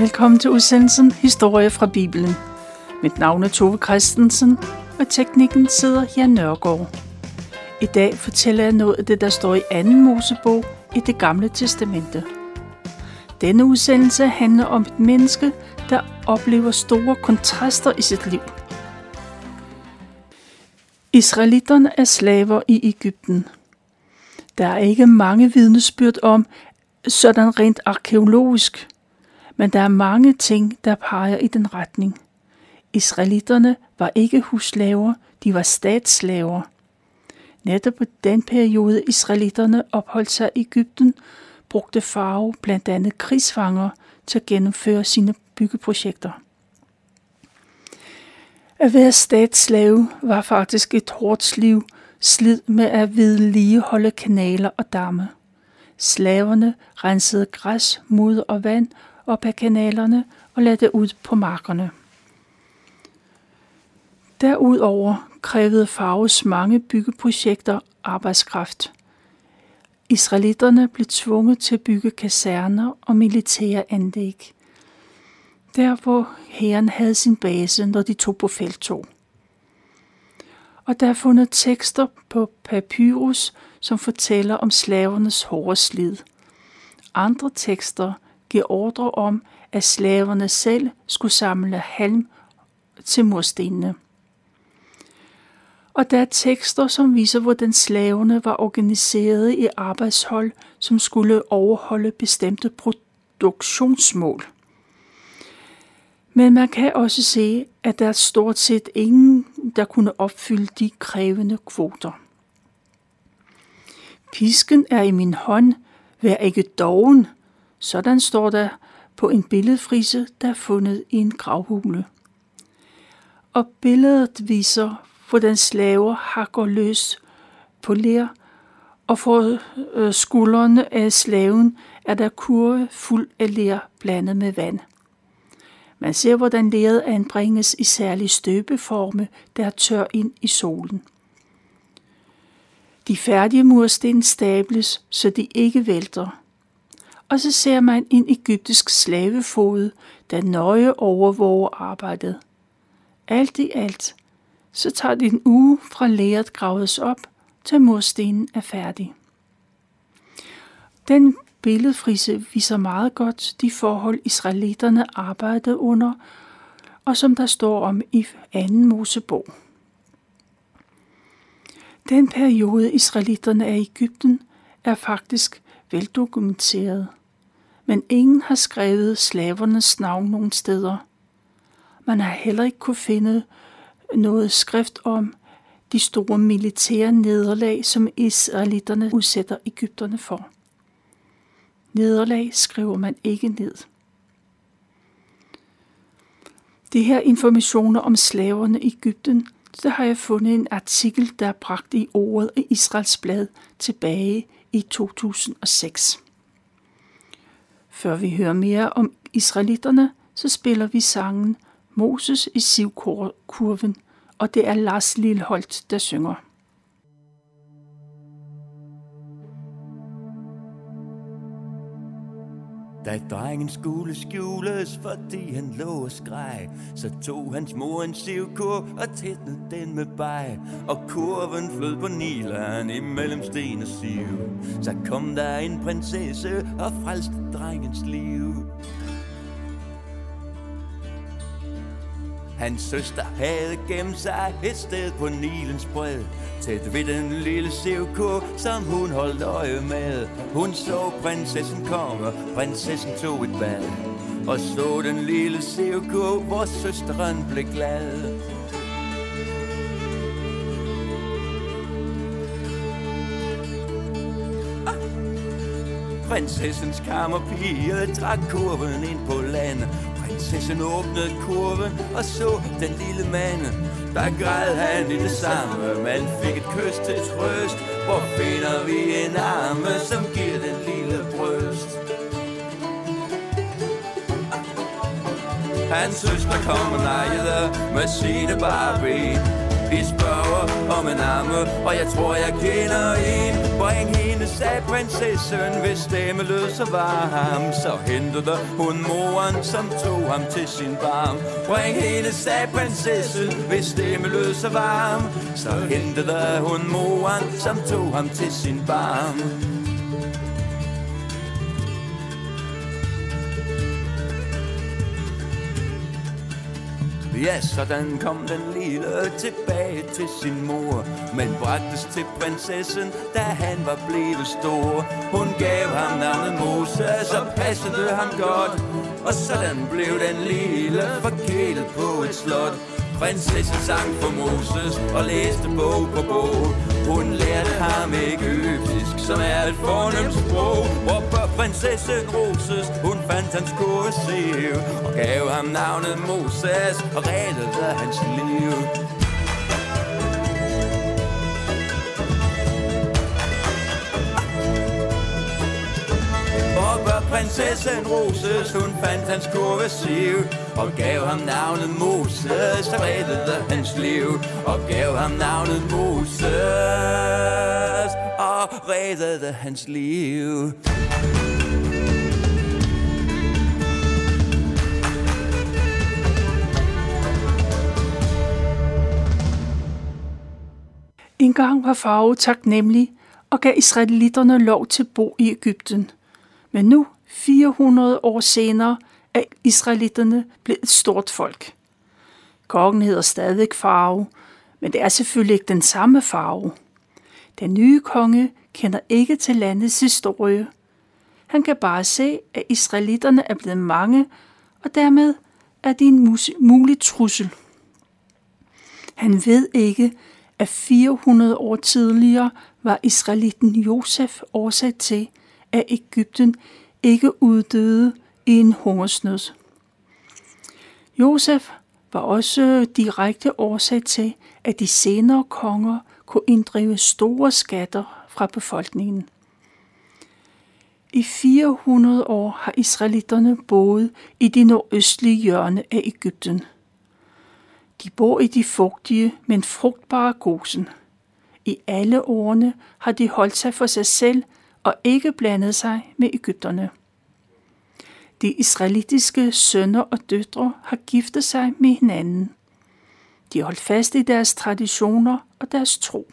Velkommen til udsendelsen Historie fra Bibelen. Mit navn er Tove Christensen, og teknikken sidder Jan Nørgaard. I dag fortæller jeg noget af det, der står i 2. Mosebog i det gamle testamente. Denne udsendelse handler om et menneske, der oplever store kontraster i sit liv. Israelitterne er slaver i Ægypten. Der er ikke mange vidnesbyrd om, sådan rent arkeologisk, men der er mange ting, der peger i den retning. Israelitterne var ikke husslaver, de var statsslaver. Netop på den periode, israelitterne opholdt sig i Ægypten, brugte Farao blandt andet krigsfanger til at gennemføre sine byggeprojekter. At være statsslave var faktisk et hårdt liv, slid med at vedligeholde kanaler og damme. Slaverne rensede græs, mud og vand op ad kanalerne og lade det ud på markerne. Derudover krævede Faros mange byggeprojekter arbejdskraft. Israelitterne blev tvunget til at bygge kaserner og militære anlæg. Der hvor herren havde sin base, når de tog på feltog. Og der er fundet tekster på papyrus, som fortæller om slavernes hårde slid. Andre tekster give ordre om, at slaverne selv skulle samle halm til murstenene. Og der er tekster, som viser, hvordan slaverne var organiseret i arbejdshold, som skulle overholde bestemte produktionsmål. Men man kan også se, at der er stort set ingen, der kunne opfylde de krævende kvoter. Pisken er i min hånd, vær ikke doven. Sådan står der på en billedfrise, der er fundet i en gravhule. Og billedet viser, hvordan slaver hakker løs på ler, og for øh, skuldrene af slaven er der kurve fuld af ler blandet med vand. Man ser, hvordan leret anbringes i særlige støbeforme, der tør ind i solen. De færdige mursten stables, så de ikke vælter. Og så ser man en egyptisk slavefod, der nøje overvåger arbejdet. Alt i alt, så tager det en uge fra læret graves op, til murstenen er færdig. Den billedfrise viser meget godt de forhold, israelitterne arbejdede under, og som der står om i 2. Mosebog. Den periode, israelitterne er i Ægypten, er faktisk veldokumenteret, men ingen har skrevet slavernes navn nogen steder. Man har heller ikke kunne finde noget skrift om de store militære nederlag, som israelitterne udsætter Ægypterne for. Nederlag skriver man ikke ned. Det her informationer om slaverne i Ægypten så har jeg fundet en artikel, der er bragt i ordet i Israels blad tilbage i 2006. Før vi hører mere om israelitterne, så spiller vi sangen Moses i sivkurven, og det er Lars Lilholt, der synger. Da drengen skulle skjules, fordi han lå og skreg, så tog hans mor en sivkur og tætnede den med bag. Og kurven flød på nilen imellem sten og siv. Så kom der en prinsesse og frelste drengens liv. Hans søster havde gemt sig et sted på Nilens bred. Tæt ved den lille sevko, som hun holdt øje med. Hun så prinsessen komme, prinsessen tog et bad. Og så den lille sevko, hvor søsteren blev glad. Ah! Prinsessens kammerpige trak kurven ind på land. Prinsessen åbnede kurven og så den lille mand Der græd han i det samme. Man fik et kys til trøst. Hvor finder vi en arme Som giver den lille bryst Hans søster kom og nejede Med sine barbie. Vi spørger om en arme, og jeg tror, jeg kender en. Bring hende, sagde prinsessen, hvis stemme lød så varm. Så hentede hun moren, som tog ham til sin barm. Bring hende, sagde prinsessen, hvis stemme lød så varm. Så hentede hun moren, som tog ham til sin barm. Ja, sådan kom den lille tilbage til sin mor Men bragtes til prinsessen, da han var blevet stor. Hun gav ham navnet Moses og passede ham godt. Og sådan blev den lille forkælet på et slot. Prinsessen sang for Moses og læste bog på bog. Hun lærte ham egyptisk, som er et fornemt sprog. Hvor prinsessen Roses, hun fandt hans kursiv Og gav ham navnet Moses og reddede hans liv. Prinsessen Roses, hun fandt hans kursiv Og gav ham navnet Moses, Der reddede hans liv Og gav ham navnet Moses, og reddede hans liv. En gang var farve taknemmelig og gav israelitterne lov til at bo i Ægypten. Men nu, 400 år senere, er israelitterne blevet et stort folk. Kongen hedder stadig farve, men det er selvfølgelig ikke den samme farve. Den nye konge kender ikke til landets historie. Han kan bare se, at israelitterne er blevet mange, og dermed er de en mulig trussel. Han ved ikke, at 400 år tidligere var israelitten Josef årsag til, af Ægypten ikke uddøde i en hungersnød. Josef var også direkte årsag til, at de senere konger kunne inddrive store skatter fra befolkningen. I 400 år har israelitterne boet i det nordøstlige hjørne af Ægypten. De bor i de fugtige, men frugtbare gosen. I alle årene har de holdt sig for sig selv og ikke blandet sig med Ægypterne. De israelitiske sønner og døtre har giftet sig med hinanden. De holdt fast i deres traditioner og deres tro.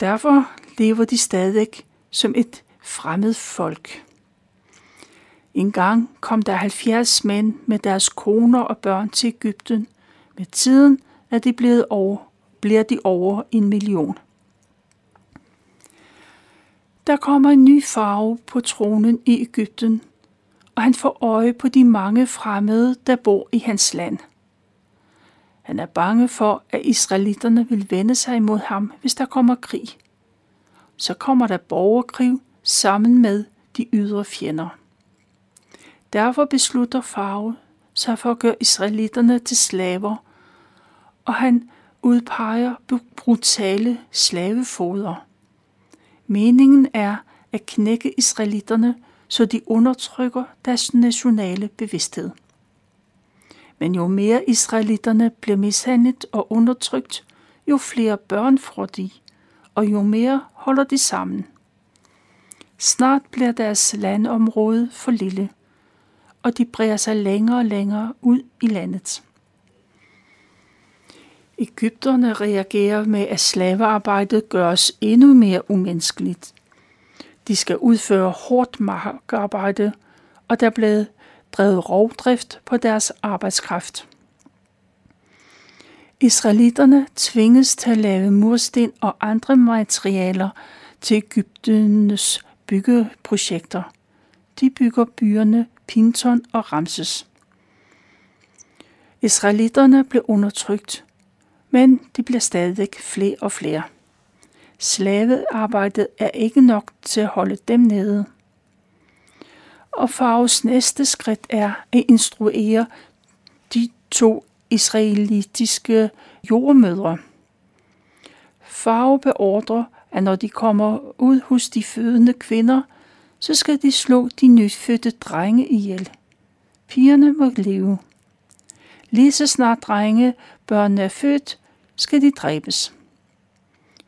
Derfor lever de stadig som et fremmed folk. En gang kom der 70 mænd med deres koner og børn til Ægypten. Med tiden er de blevet over, bliver de over en million. Der kommer en ny farve på tronen i Ægypten, og han får øje på de mange fremmede, der bor i hans land. Han er bange for, at israelitterne vil vende sig imod ham, hvis der kommer krig. Så kommer der borgerkrig sammen med de ydre fjender. Derfor beslutter farve sig for at gøre israelitterne til slaver, og han udpeger brutale slavefoder. Meningen er at knække israelitterne, så de undertrykker deres nationale bevidsthed. Men jo mere israelitterne bliver mishandlet og undertrykt, jo flere børn får de, og jo mere holder de sammen. Snart bliver deres landområde for lille, og de breder sig længere og længere ud i landet. Ægypterne reagerer med, at slavearbejdet gøres endnu mere umenneskeligt. De skal udføre hårdt markarbejde, og der blev drevet rovdrift på deres arbejdskraft. Israelitterne tvinges til at lave mursten og andre materialer til Ægyptenes byggeprojekter. De bygger byerne Pinton og Ramses. Israelitterne blev undertrykt, men de bliver stadig flere og flere. Slavearbejdet er ikke nok til at holde dem nede. Og Faros næste skridt er at instruere de to israelitiske jordmødre. Farve beordrer, at når de kommer ud hos de fødende kvinder, så skal de slå de nyfødte drenge ihjel. Pigerne må leve. Lige så snart drenge børnene er født, skal de dræbes.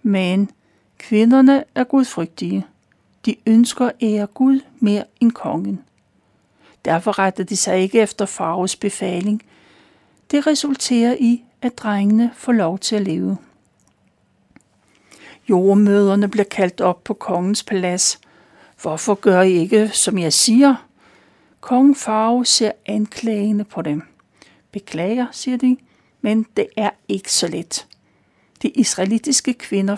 Men kvinderne er gudfrygtige. De ønsker ære Gud mere end kongen. Derfor retter de sig ikke efter Faros befaling. Det resulterer i, at drengene får lov til at leve. Jordmøderne bliver kaldt op på kongens palads. Hvorfor gør I ikke, som jeg siger? Kong Farve ser anklagende på dem. Beklager, siger de, men det er ikke så let. De israelitiske kvinder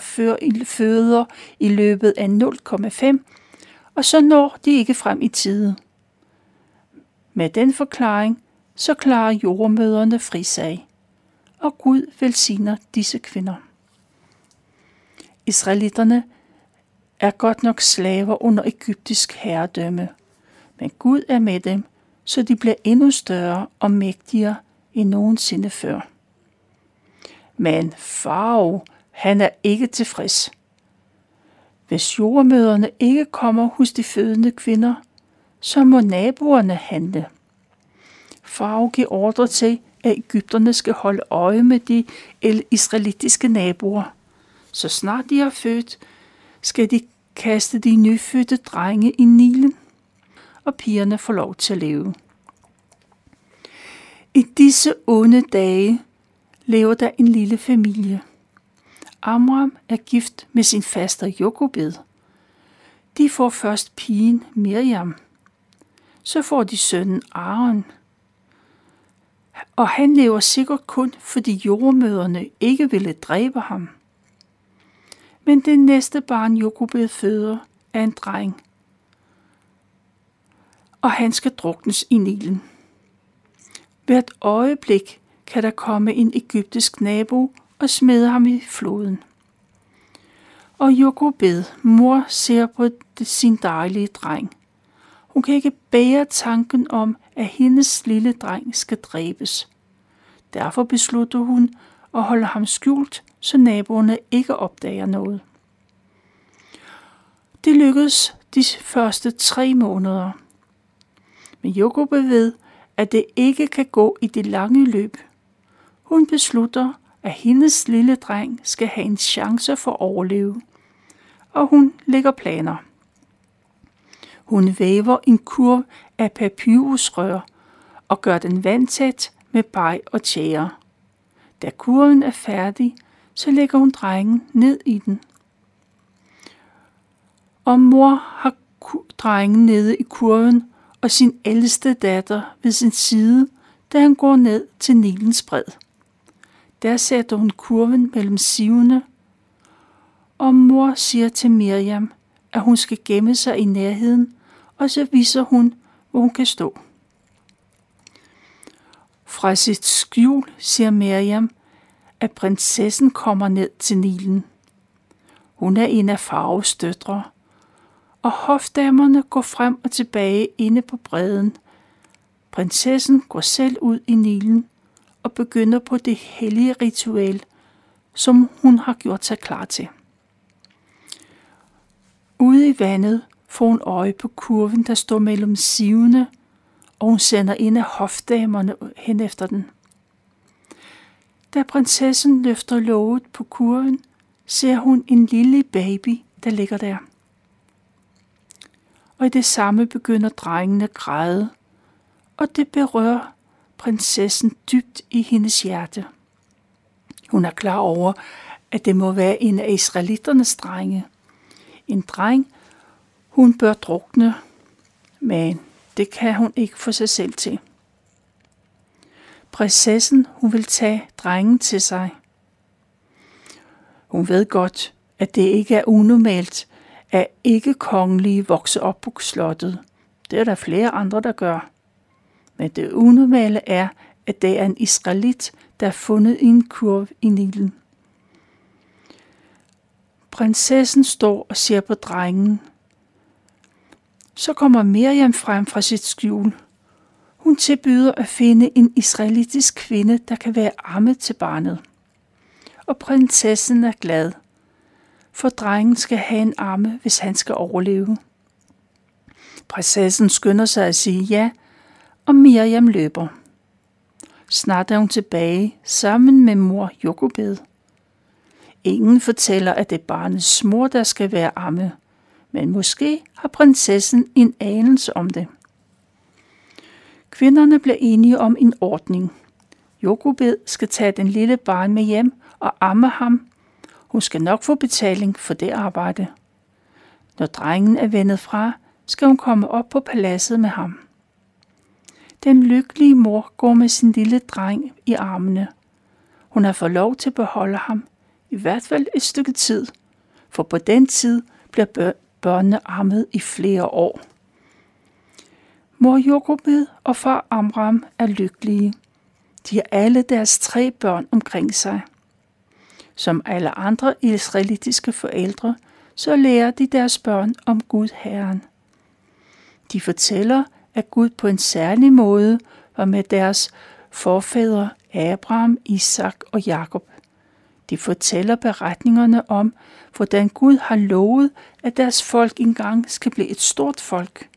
føder i løbet af 0,5, og så når de ikke frem i tide. Med den forklaring, så klarer jordmøderne frisag, og Gud velsigner disse kvinder. Israelitterne er godt nok slaver under egyptisk herredømme, men Gud er med dem, så de bliver endnu større og mægtigere end nogensinde før. Men farve, han er ikke tilfreds. Hvis jordmøderne ikke kommer hos de fødende kvinder, så må naboerne handle. Farve giver ordre til, at Ægypterne skal holde øje med de israelitiske naboer. Så snart de har født, skal de kaste de nyfødte drenge i Nilen, og pigerne får lov til at leve. I disse onde dage lever der en lille familie. Amram er gift med sin faster Jokobed. De får først pigen Miriam. Så får de sønnen Aaron. Og han lever sikkert kun, fordi jordmøderne ikke ville dræbe ham. Men det næste barn Jokobed føder er en dreng. Og han skal druknes i Nilen. Hvert øjeblik kan der komme en egyptisk nabo og smide ham i floden. Og Jokobed, mor, ser på sin dejlige dreng. Hun kan ikke bære tanken om, at hendes lille dreng skal dræbes. Derfor beslutter hun at holde ham skjult, så naboerne ikke opdager noget. Det lykkedes de første tre måneder. Men Jokobed ved, at det ikke kan gå i det lange løb. Hun beslutter, at hendes lille dreng skal have en chance for at overleve, og hun lægger planer. Hun væver en kurv af papyrusrør og gør den vandtæt med bag og tjære. Da kurven er færdig, så lægger hun drengen ned i den. Og mor har drengen nede i kurven og sin ældste datter ved sin side, da han går ned til Nilens bred. Der sætter hun kurven mellem sivene, og mor siger til Miriam, at hun skal gemme sig i nærheden, og så viser hun, hvor hun kan stå. Fra sit skjul siger Miriam, at prinsessen kommer ned til Nilen. Hun er en af farves døtre, og hofdamerne går frem og tilbage inde på bredden. Prinsessen går selv ud i Nilen og begynder på det hellige ritual, som hun har gjort sig klar til. Ude i vandet får hun øje på kurven, der står mellem sivene, og hun sender en af hofdamerne hen efter den. Da prinsessen løfter låget på kurven, ser hun en lille baby, der ligger der. Og i det samme begynder drengene at græde, og det berører prinsessen dybt i hendes hjerte. Hun er klar over, at det må være en af israelitternes drenge. En dreng, hun bør drukne, men det kan hun ikke få sig selv til. Prinsessen, hun vil tage drengen til sig. Hun ved godt, at det ikke er unormalt, at ikke kongelige vokser op på slottet. Det er der flere andre, der gør. Men det unormale er, at det er en israelit, der er fundet i en kurv i Nilen. Prinsessen står og ser på drengen. Så kommer Miriam frem fra sit skjul. Hun tilbyder at finde en israelitisk kvinde, der kan være arme til barnet. Og prinsessen er glad, for drengen skal have en arme, hvis han skal overleve. Prinsessen skynder sig at sige ja, og Miriam løber. Snart er hun tilbage sammen med mor Jokobed. Ingen fortæller, at det er barnets mor, der skal være amme, men måske har prinsessen en anelse om det. Kvinderne bliver enige om en ordning. Jokobed skal tage den lille barn med hjem og amme ham. Hun skal nok få betaling for det arbejde. Når drengen er vendet fra, skal hun komme op på paladset med ham. Den lykkelige mor går med sin lille dreng i armene. Hun har fået lov til at beholde ham, i hvert fald et stykke tid, for på den tid bliver børnene ammet i flere år. Mor Jokobed og far Amram er lykkelige. De har alle deres tre børn omkring sig. Som alle andre israelitiske forældre, så lærer de deres børn om Gud Herren. De fortæller, at Gud på en særlig måde var med deres forfædre Abraham, Isak og Jakob. De fortæller beretningerne om, hvordan Gud har lovet, at deres folk engang skal blive et stort folk,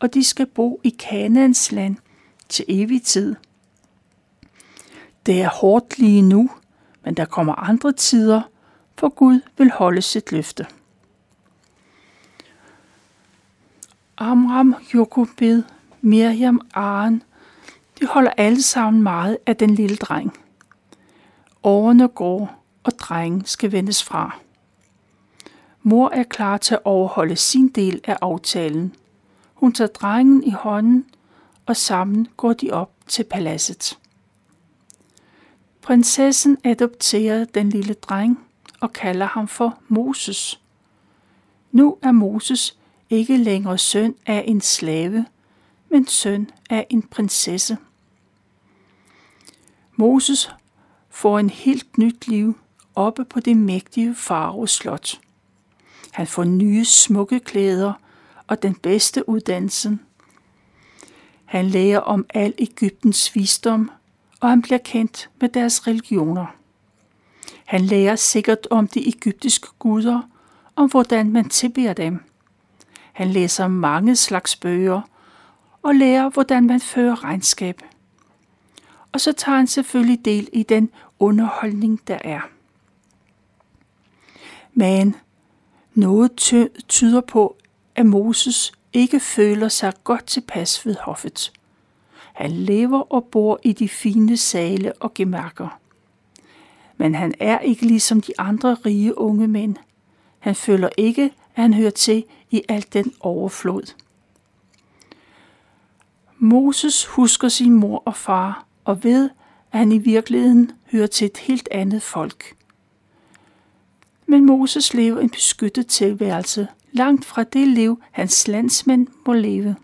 og de skal bo i Kanaans land til evig tid. Det er hårdt lige nu, men der kommer andre tider, for Gud vil holde sit løfte. Amram, Jokobed, Miriam, Aren, de holder alle sammen meget af den lille dreng. Årene går, og drengen skal vendes fra. Mor er klar til at overholde sin del af aftalen. Hun tager drengen i hånden, og sammen går de op til paladset. Prinsessen adopterer den lille dreng og kalder ham for Moses. Nu er Moses ikke længere søn af en slave, men søn af en prinsesse. Moses får en helt nyt liv oppe på det mægtige Faros slot. Han får nye smukke klæder og den bedste uddannelse. Han lærer om al Ægyptens visdom, og han bliver kendt med deres religioner. Han lærer sikkert om de egyptiske guder, om hvordan man tilbeder dem. Han læser mange slags bøger og lærer, hvordan man fører regnskab. Og så tager han selvfølgelig del i den underholdning, der er. Men noget tyder på, at Moses ikke føler sig godt tilpas ved hoffet. Han lever og bor i de fine sale og gemærker. Men han er ikke ligesom de andre rige unge mænd. Han føler ikke, at han hører til i alt den overflod. Moses husker sin mor og far og ved, at han i virkeligheden hører til et helt andet folk. Men Moses lever en beskyttet tilværelse, langt fra det liv, hans landsmænd må leve.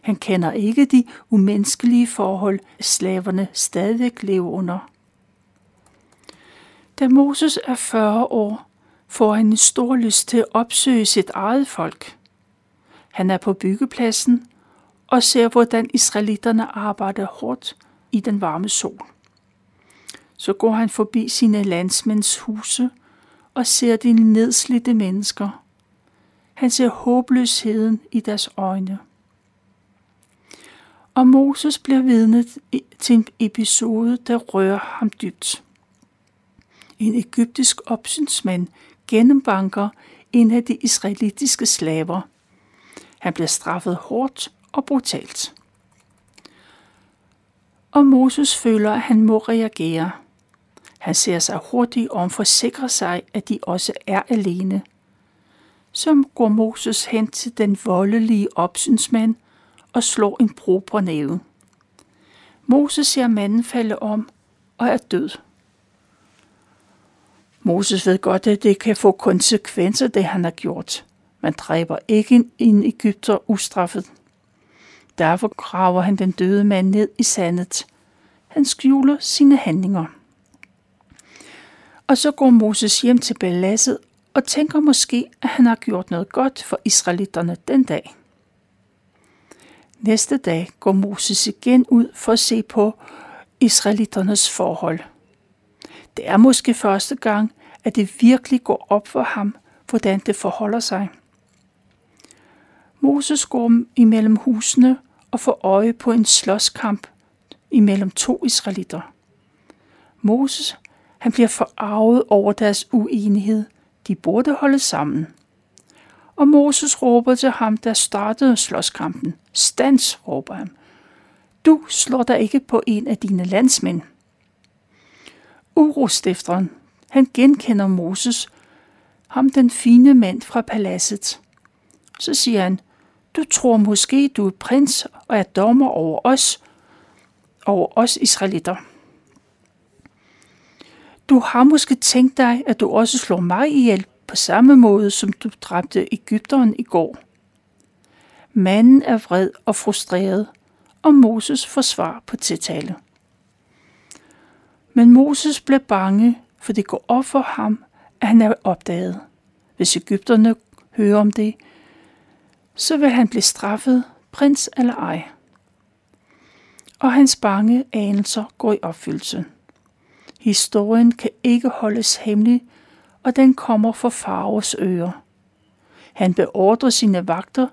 Han kender ikke de umenneskelige forhold, slaverne stadig lever under. Da Moses er 40 år, får han en stor lyst til at opsøge sit eget folk. Han er på byggepladsen og ser, hvordan israelitterne arbejder hårdt i den varme sol. Så går han forbi sine landsmænds huse og ser de nedslidte mennesker. Han ser håbløsheden i deres øjne. Og Moses bliver vidne til en episode, der rører ham dybt. En egyptisk opsynsmand gennembanker en af de israelitiske slaver. Han bliver straffet hårdt og brutalt. Og Moses føler, at han må reagere. Han ser sig hurtigt om for at sikre sig, at de også er alene. Så går Moses hen til den voldelige opsynsmand og slår en prober næve. Moses ser manden falde om og er død. Moses ved godt, at det kan få konsekvenser, det han har gjort. Man dræber ikke en Ægypter ustraffet. Derfor graver han den døde mand ned i sandet. Han skjuler sine handlinger. Og så går Moses hjem til paladset og tænker måske, at han har gjort noget godt for israelitterne den dag. Næste dag går Moses igen ud for at se på israelitternes forhold. Det er måske første gang, at det virkelig går op for ham, hvordan det forholder sig. Moses går imellem husene og får øje på en slåskamp imellem to israelitter. Moses han bliver forarvet over deres uenighed. De burde holde sammen. Og Moses råber til ham, der startede slåskampen. Stans, råber han. Du slår dig ikke på en af dine landsmænd. Urostifteren, han genkender Moses, ham den fine mand fra paladset. Så siger han, du tror måske, du er prins og er dommer over os, over os israelitter. Du har måske tænkt dig, at du også slår mig ihjel på samme måde, som du dræbte Ægypteren i går. Manden er vred og frustreret, og Moses får svar på tiltale. Men Moses blev bange, for det går op for ham, at han er opdaget. Hvis Ægypterne hører om det, så vil han blive straffet, prins eller ej. Og hans bange anelser går i opfyldelse. Historien kan ikke holdes hemmelig, og den kommer for Faros ører. Han beordrer sine vagter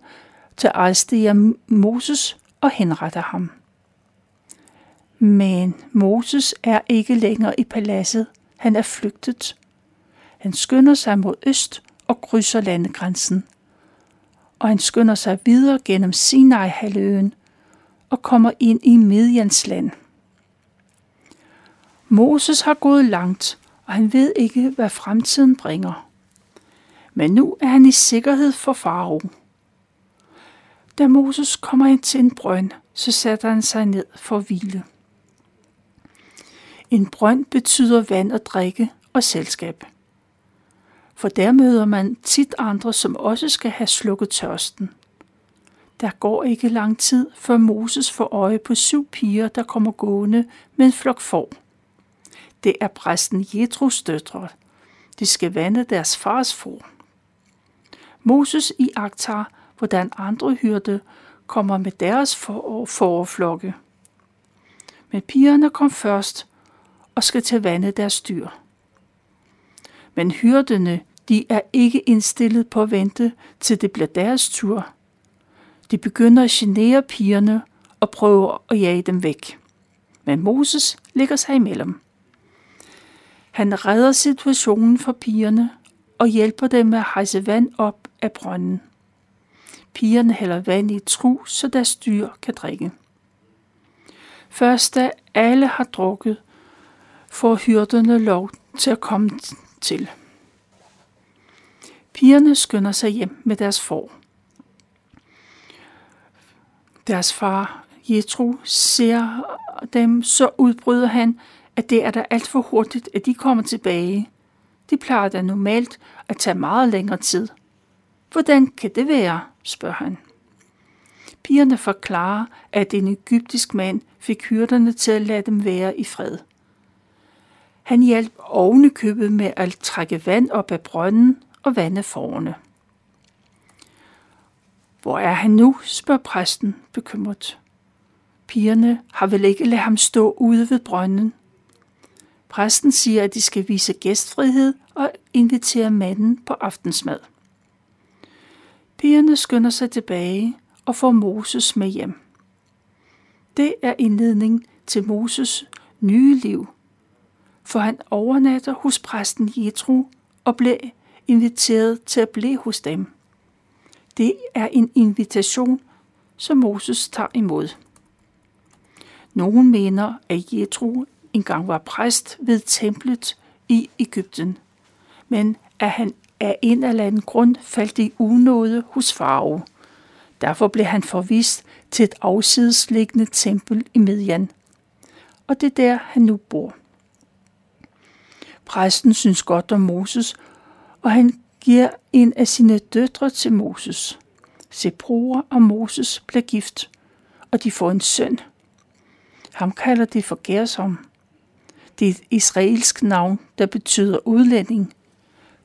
til at arrestere Moses og henrette ham. Men Moses er ikke længere i paladset. Han er flygtet. Han skynder sig mod øst og krydser landegrænsen. Og han skynder sig videre gennem Sinai-halvøen og kommer ind i Midjans land. Moses har gået langt, og han ved ikke, hvad fremtiden bringer. Men nu er han i sikkerhed for Faro. Da Moses kommer ind til en brønd, så sætter han sig ned for at hvile. En brønd betyder vand og drikke og selskab. For der møder man tit andre, som også skal have slukket tørsten. Der går ikke lang tid, før Moses får øje på syv piger, der kommer gående med en flok får. Det er præsten Jetros døtre. De skal vande deres fars får. Moses i Aktar, hvordan andre hyrde kommer med deres forflokke. Men pigerne kom først og skal til vande deres dyr. Men hyrdene, de er ikke indstillet på at vente, til det bliver deres tur. De begynder at genere pigerne og prøver at jage dem væk. Men Moses ligger sig imellem. Han redder situationen for pigerne og hjælper dem med at hejse vand op af brønden. Pigerne hælder vand i et tru, så deres dyr kan drikke. Først da alle har drukket, får hyrderne lov til at komme til. Pigerne skynder sig hjem med deres får. Deres far, Jetro, ser dem, så udbryder han, at det er da alt for hurtigt, at de kommer tilbage. De plejer da normalt at tage meget længere tid. Hvordan kan det være, spørger han. Pigerne forklarer, at en egyptisk mand fik hyrderne til at lade dem være i fred. Han hjalp ovenikøbet med at trække vand op af brønden og vande forne. Hvor er han nu, spørger præsten bekymret. Pigerne har vel ikke ladet ham stå ude ved brønden. Præsten siger, at de skal vise gæstfrihed og invitere manden på aftensmad. Pigerne skynder sig tilbage og får Moses med hjem. Det er indledning til Moses nye liv, for han overnatter hos præsten Jethro og blev inviteret til at blive hos dem. Det er en invitation, som Moses tager imod. Nogen mener, at Jethro engang var præst ved templet i Ægypten, men at han af en eller anden grund faldt i unåde hos farve. Derfor blev han forvist til et afsidesliggende tempel i Midian, Og det er der, han nu bor. Præsten synes godt om Moses, og han giver en af sine døtre til Moses. Seprua og Moses bliver gift, og de får en søn. Ham kalder de for Gersom. Det er et israelsk navn, der betyder udlænding,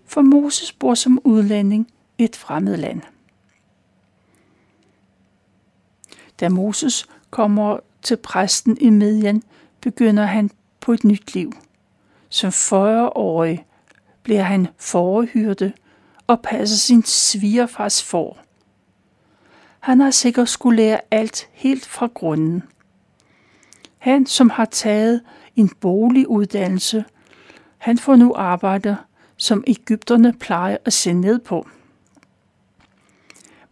for Moses bor som udlænding i et fremmed land. Da Moses kommer til præsten i Midian, begynder han på et nyt liv. Som 40-årig bliver han forhyrte og passer sin svigerfars for. Han har sikkert skulle lære alt helt fra grunden – Han, som har taget en boliguddannelse, han får nu arbejde, som Ægypterne plejer at se ned på.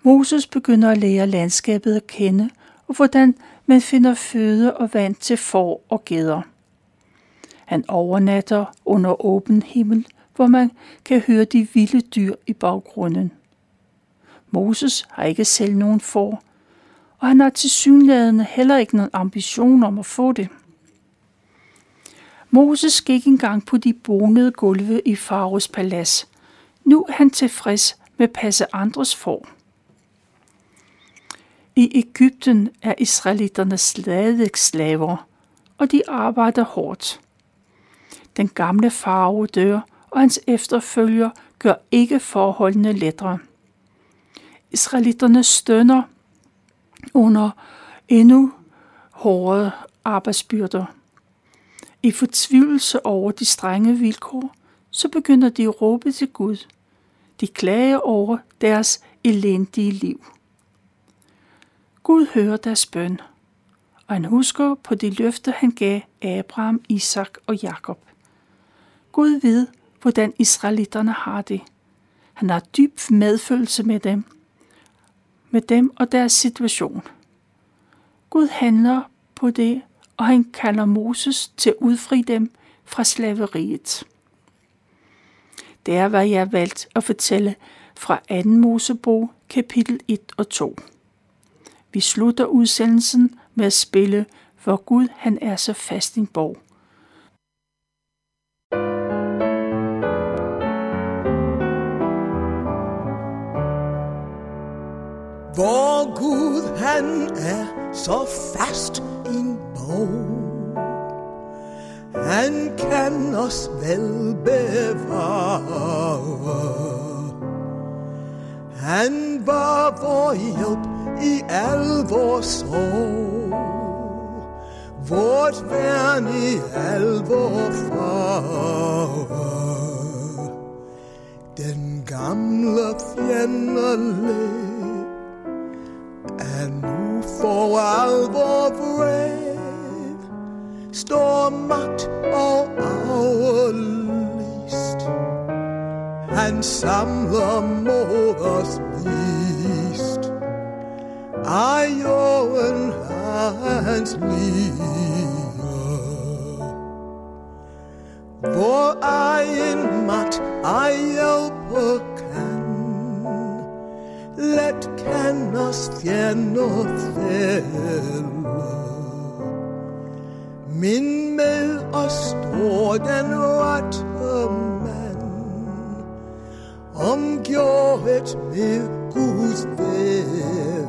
Moses begynder at lære landskabet at kende, og hvordan man finder føde og vand til får og geder. Han overnatter under åben himmel, hvor man kan høre de vilde dyr i baggrunden. Moses har ikke selv nogen for, og han har til synlædende heller ikke nogen ambition om at få det. Moses gik engang på de bonede gulve i Faros palads. Nu er han tilfreds med at passe andres får. I Ægypten er israelitterne stadig slaver, og de arbejder hårdt. Den gamle farve dør, og hans efterfølger gør ikke forholdene lettere. Israelitterne stønner under endnu hårdere arbejdsbyrder. I fortvivlelse over de strenge vilkår, så begynder de at råbe til Gud. De klager over deres elendige liv. Gud hører deres bøn, og han husker på de løfter, han gav Abraham, Isak og Jakob. Gud ved, hvordan israelitterne har det. Han har dyb medfølelse med dem, med dem og deres situation. Gud handler på det, og han kalder Moses til at udfri dem fra slaveriet. Det er, hvad jeg har valgt at fortælle fra 2. Mosebog, kapitel 1 og 2. Vi slutter udsendelsen med at spille, hvor Gud han er så fast en borg. Hvor Gud han er så fast en bog Han kan os vel bevare. Han var vor hjælp i al vores sorg. Vort værn i al vor farve. Den gamle fjende led nu for alvor vred. Står magt og aflyst. Han samler mod os vist. Ej, jorden hans liv. Hvor egen magt ej hjælpe kan. Let kan os fjender fælde. Men med os står den rette mand, omgjort med Guds vil.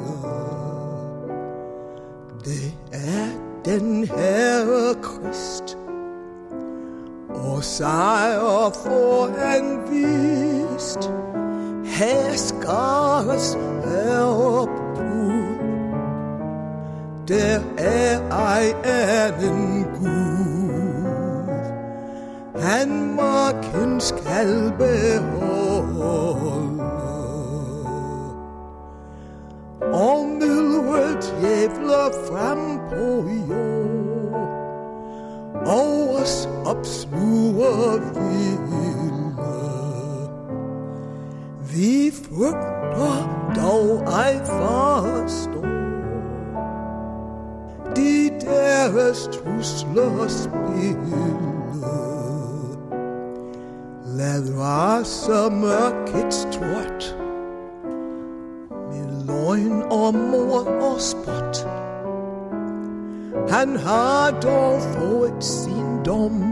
Det er den Herre Krist, og sejr får han vist. Her skares herop Gud, der er ej anden Gud. Han marken skal beholde, og myldret jævler frem på jord, og os opsluger vilde. Vi frygter dog ej forstå, de deres trusler spille. Lad rase mørkets trådt, med løgn og mor og spot. Han har dog fået sin dom,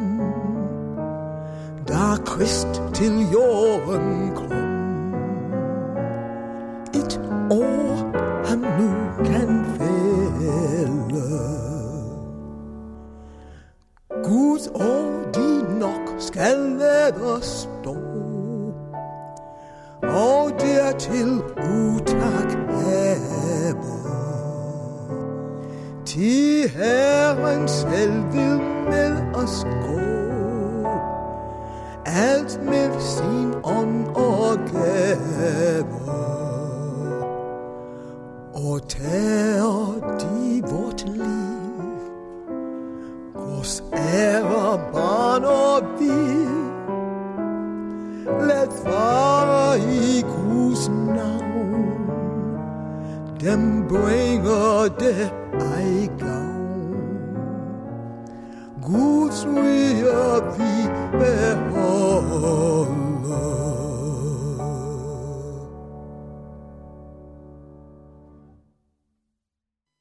da Krist til jorden kom. Et år ham nu kan fælde. Gud og de nok skal lade stå, og dertil utak have. Til Herren selv vil med os gå, alt med sin ånd og Hotel devotedly, cos born bano di, let fire equals now, them bring dem day I go. Goods we have the behold.